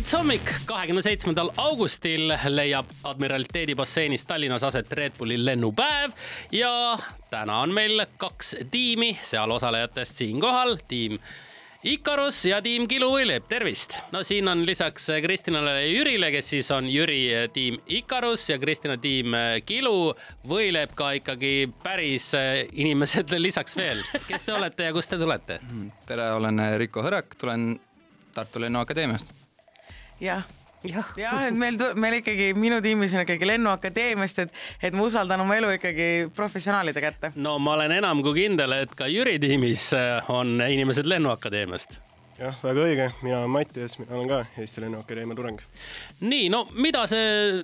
maihits hommik, kahekümne seitsmendal augustil leiab Admiraliteedi basseinis Tallinnas aset Red Bulli lennupäev ja täna on meil kaks tiimi, seal osalejatest siinkohal tiim Ikarus ja tiim Kilu Võileib, tervist! no siin on lisaks Kristinale ja Jürile, kes siis on Jüri tiim Ikarus ja Kristina tiim Kilu, Võileib ka ikkagi päris inimesed lisaks veel. kes te olete ja kust te tulete? tere, olen Riko Hõrak, tulen Tartu Lennuakadeemiast. Jah jah ja,, et meil, meil ikkagi minu tiimis on ikkagi Lennuakadeemiast, et, et ma usaldan oma elu ikkagi professionaalide kätte. no ma olen enam kui kindel, et ka Jüri tiimis äh, on inimesed Lennuakadeemiast jah, väga õige, mina olen Mattias, mina olen ka Eesti Lennuakadeemia tudeng. nii, no mida see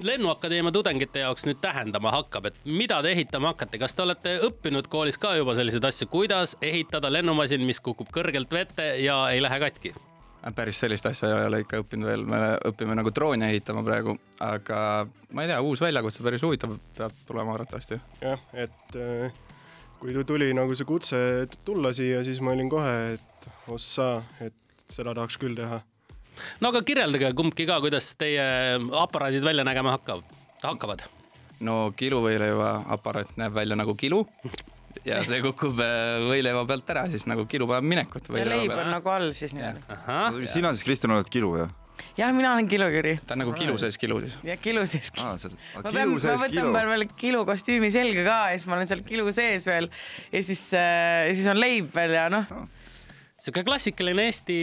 lennuakadeemia tudengite jaoks nüüd tähendama hakkab, et mida te ehitama hakkate, kas te olete õppinud koolis ka juba selliseid asju, kuidas ehitada lennumasin, mis kukub kõrgelt vette ja ei lähe katki? Äh, päris sellist asja ei ole ikka õppinud veel, me õpime nagu droone ehitama praegu, aga ma ei tea, uus väljakutse, päris huvitav peab tulema arvatavasti. jah, et äh, kui tuli nagu see kutse tulla siia, siis ma olin kohe, et ossa, et seda tahaks küll teha. no aga kirjeldage kumbki ka, kuidas teie aparaadid välja nägema hakkab, hakkavad? no kiluvõileiva aparaat näeb välja nagu kilu ja see kukub äh, võileiva pealt ära, siis nagu kilu vajab minekut. ja leib on nagu all siis niimoodi. sina siis, Kristjan, oled kilu, jah? jah, mina olen kiluküri. ta on nagu kilu sees kilu siis. jah, kilu sees kilu. ma pean, ma võtan peal veel kilu kostüümi selga ka ja siis ma olen seal kilu sees veel ja siis äh,, siis on leib veel ja noh no sihuke klassikaline Eesti,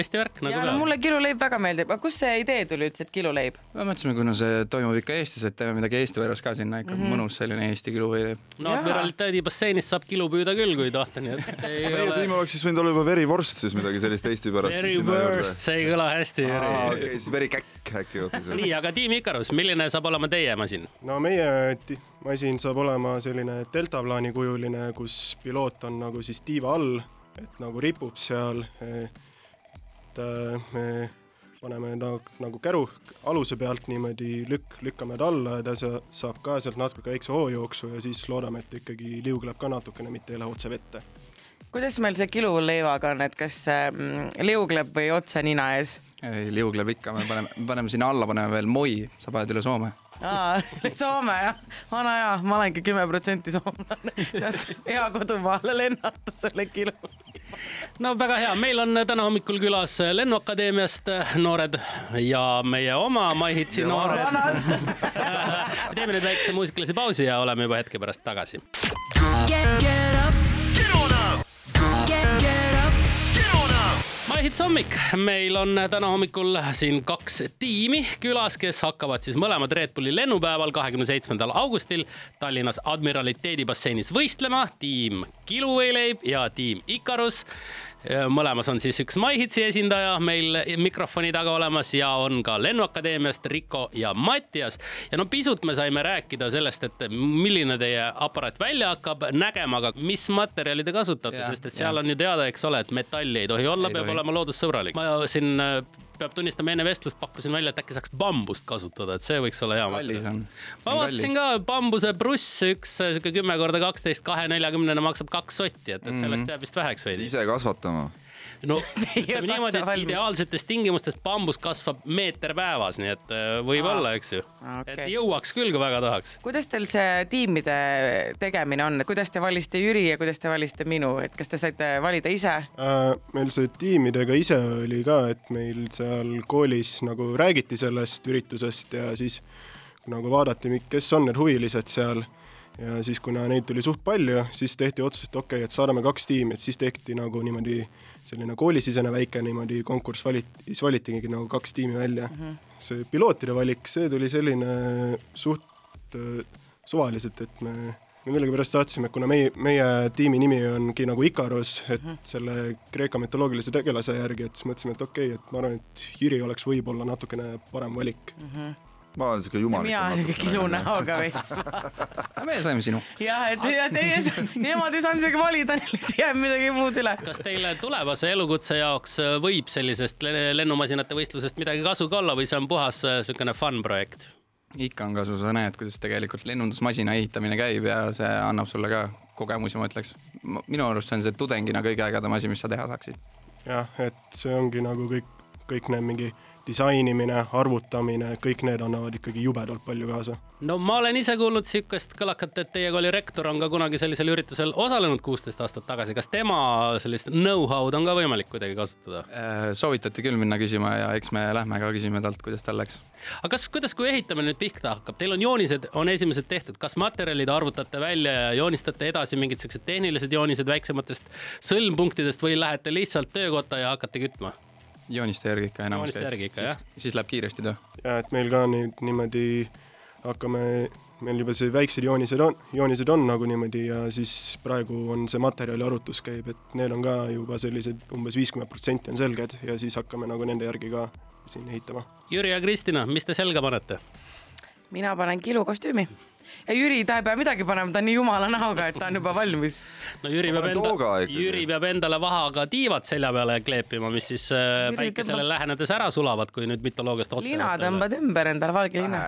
Eesti värk nagu no,. mulle kiluleib väga meeldib, aga kust see idee tuli üldse, et kiluleib? me mõtlesime, kuna see toimub ikka Eestis, et teeme midagi Eesti versus ka sinna ikka mm -hmm. mõnus selline Eesti kiluveeleib. no Admiraliteedi basseinis saab kilu püüda küll, kui tahta, nii et meie ole... tiim oleks siis võinud olla juba verivorst siis midagi sellist Eesti pärast. Verivorst, see ei kõla hästi. okei okay,, siis verikäkk äkki hoopis. nii, aga tiim Ikarus, milline saab olema teie masin? no meie masin saab olema selline deltaplaani kujuline, kus piloot on nagu siis tiiva all et nagu ripub seal, et äh, me paneme nagu, nagu käru aluse pealt niimoodi lükk, lükkame ta alla ja ta saab ka sealt natuke väikse hoojooksu ja siis loodame, et ikkagi liugleb ka natukene, mitte ei lähe otse vette. kuidas meil see kiluleivaga on, et kas ähm, liugleb või otse nina ees? ei, liugleb ikka, me paneme, me paneme sinna alla, paneme veel moi, sa paned üle Soome aa, Soome jah, vana hea, ma olengi kümme protsenti soomlane, sealt hea kodumaale lennata selle kilo no väga hea, meil on täna hommikul külas Lennuakadeemiast noored ja meie oma MyHitsi noored. teeme nüüd väikse muusikalise pausi ja oleme juba hetke pärast tagasi. MyHits hommik, meil on täna hommikul siin kaks tiimi külas, kes hakkavad siis mõlemad Red Bulli lennupäeval, kahekümne seitsmendal augustil Tallinnas Admiraliteedi basseinis võistlema. tiim Kiluvõileib ja tiim Ikarus mõlemas on siis üks MyHitsi esindaja meil mikrofoni taga olemas ja on ka Lennuakadeemiast Riko ja Mattias. ja no pisut me saime rääkida sellest, et milline teie aparaat välja hakkab nägema, aga mis materjali te kasutate, sest et seal ja. on ju teada, eks ole, et metalli ei tohi olla, peab tohi. olema loodussõbralik. ma siin peab tunnistama, enne vestlust pakkusin välja, et äkki saaks bambust kasutada, et see võiks olla hea. on. ma vaatasin ka bambuse bruss, üks sihuke kümme korda kaksteist, kahe neljakümnene maksab kaks sotti, et, et sellest mm -hmm. jääb vist väheks veidi. ise kasvatama no ütleme niimoodi, et ideaalsetes tingimustes bambus kasvab meeter päevas, nii et äh, võib-olla, eks ju. Okay.. et jõuaks küll, kui väga tahaks. kuidas teil see tiimide tegemine on, kuidas te valisite Jüri ja kuidas te valisite minu, et kas te saite valida ise? Äh,? meil see tiimidega ise oli ka, et meil seal koolis nagu räägiti sellest üritusest ja siis nagu vaadati, kes on need huvilised seal ja siis, kuna neid tuli suht palju, siis tehti otsus, et okei okay,, et saadame kaks tiimi, et siis tehti nagu niimoodi selline koolisisene väike niimoodi konkurss valiti, siis valitigi nagu kaks tiimi välja mm. -hmm. see pilootide valik, see tuli selline suht äh, suvaliselt, et me, me millegipärast tahtsime, kuna meie, meie tiimi nimi ongi nagu Ikaros, et mm -hmm. selle Kreeka mütoloogilise tegelase järgi, et siis mõtlesime, et okei okay,, et ma arvan, et Jüri oleks võib-olla natukene parem valik mm. -hmm ma olen siuke jumalik. mina olen siuke kilu näoga veits meie saime sinu. ja, et ja teie, nemad ei saanud isegi valida, neil ei jäänud midagi muud üle. kas teile tulevase elukutse jaoks äh, võib sellisest lennumasinate võistlusest midagi kasu ka olla või see on puhas äh, siukene fun projekt? ikka on kasu, sa näed, kuidas tegelikult lennundusmasina ehitamine käib ja see annab sulle ka kogemusi, ma ütleks. minu arust see on see tudengina kõige ägedam asi, mis sa teha saaksid. jah, et see ongi nagu kõik, kõik need mingi disainimine, arvutamine, kõik need annavad ikkagi jubedalt palju kaasa. no ma olen ise kuulnud sihukest kõlakat, et teie kooli rektor on ka kunagi sellisel üritusel osalenud kuusteist aastat tagasi. kas tema sellist know-how'd on ka võimalik kuidagi kasutada? Äh, soovitati küll minna küsima ja eks me lähme ka küsime talt, kuidas tal läks. aga kas, kuidas, kui ehitamine nüüd pihta hakkab, teil on joonised, on esimesed tehtud, kas materjalid arvutate välja ja joonistate edasi mingid siuksed tehnilised joonised väiksematest sõlmpunktidest või lähete lihtsalt töökotta ja hakkate kütma? Jooniste järgi ikka enamus Jooniste järgi ikka, jah. siis läheb kiiresti töö. ja et meil ka nüüd niimoodi hakkame, meil juba see väiksed joonised on, joonised on nagu niimoodi ja siis praegu on see materjali arvutus käib, et need on ka juba sellised umbes viiskümmend protsenti on selged ja siis hakkame nagu nende järgi ka siin ehitama. Jüri ja Kristina, mis te selga panete? mina panen kilukostüümi ja Jüri, ta ei pea midagi panema, ta on nii jumala näoga, et ta on juba valmis. no Jüri peab enda. Jüri peab endale vahaga tiivad selja peale kleepima, mis siis äh, Jüri päikesele tõmbab- lähenedes ära sulavad, kui nüüd mitoloogiast otse lina tõmbad ümber endale, valge lina.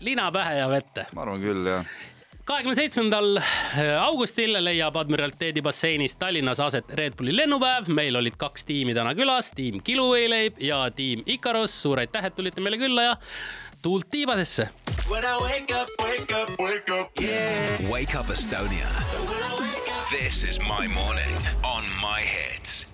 lina pähe ja vette. ma arvan küll, jah. Kahekümne seitsmendal augustil leiab Admiraliteedi basseinis Tallinnas aset Red Bulli lennupäev. meil olid kaks tiimi täna külas, tiim Kiluvõileib ja tiim Ikaros. suur aitäh, et tulite meile külla ja tuult tiibadesse. Wake up, wake up, wake up, yeah. Wake up Estonia. This is my morning on my hits.